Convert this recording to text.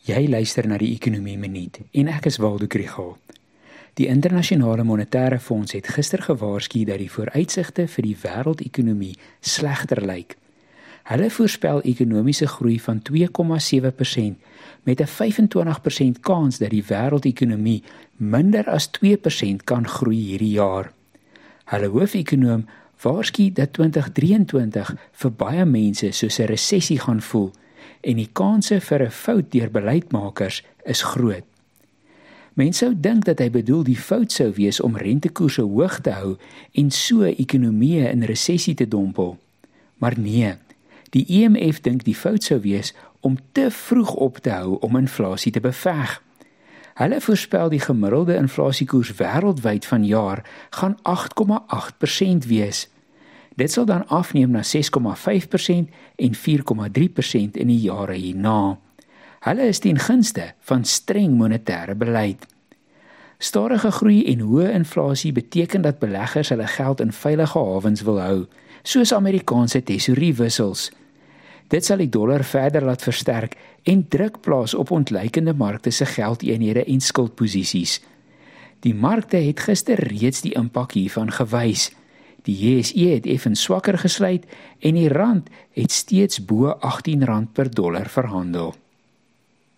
Jy luister na die Ekonomie Minuut en ek is Waldo Krugel. Die internasionale monetêre fonds het gister gewaarsku dat die vooruitsigte vir die wêreldekonomie slegter lyk. Hulle voorspel ekonomiese groei van 2,7% met 'n 25% kans dat die wêreldekonomie minder as 2% kan groei hierdie jaar. Hulle hoofekonoom waarsku dat 2023 vir baie mense soos 'n resessie gaan voel en die kanse vir 'n fout deur beleidsmakers is groot. Mense sou dink dat hy bedoel die fout sou wees om rentekoerse hoog te hou en so ekonomieë in resessie te dompel. Maar nee, die IMF e dink die fout sou wees om te vroeg op te hou om inflasie te beveg. Hulle voorspel die gemiddelde inflasiekoers wêreldwyd vanjaar gaan 8,8% wees. Dit sal dan afneem na 6,5% en 4,3% in die jare hierna. Hulle is ten gunste van streng monetêre beleid. Stadige groei en hoë inflasie beteken dat beleggers hulle geld in veilige hawens wil hou, soos Amerikaanse tesoriewissels. Dit sal die dollar verder laat versterk en druk plaas op ontleikende markte se geldeenhede en skuldposisies. Die markte het gister reeds die impak hiervan gewys. Die JSE het effens swakker gesluit en die rand het steeds bo R18 per dollar verhandel.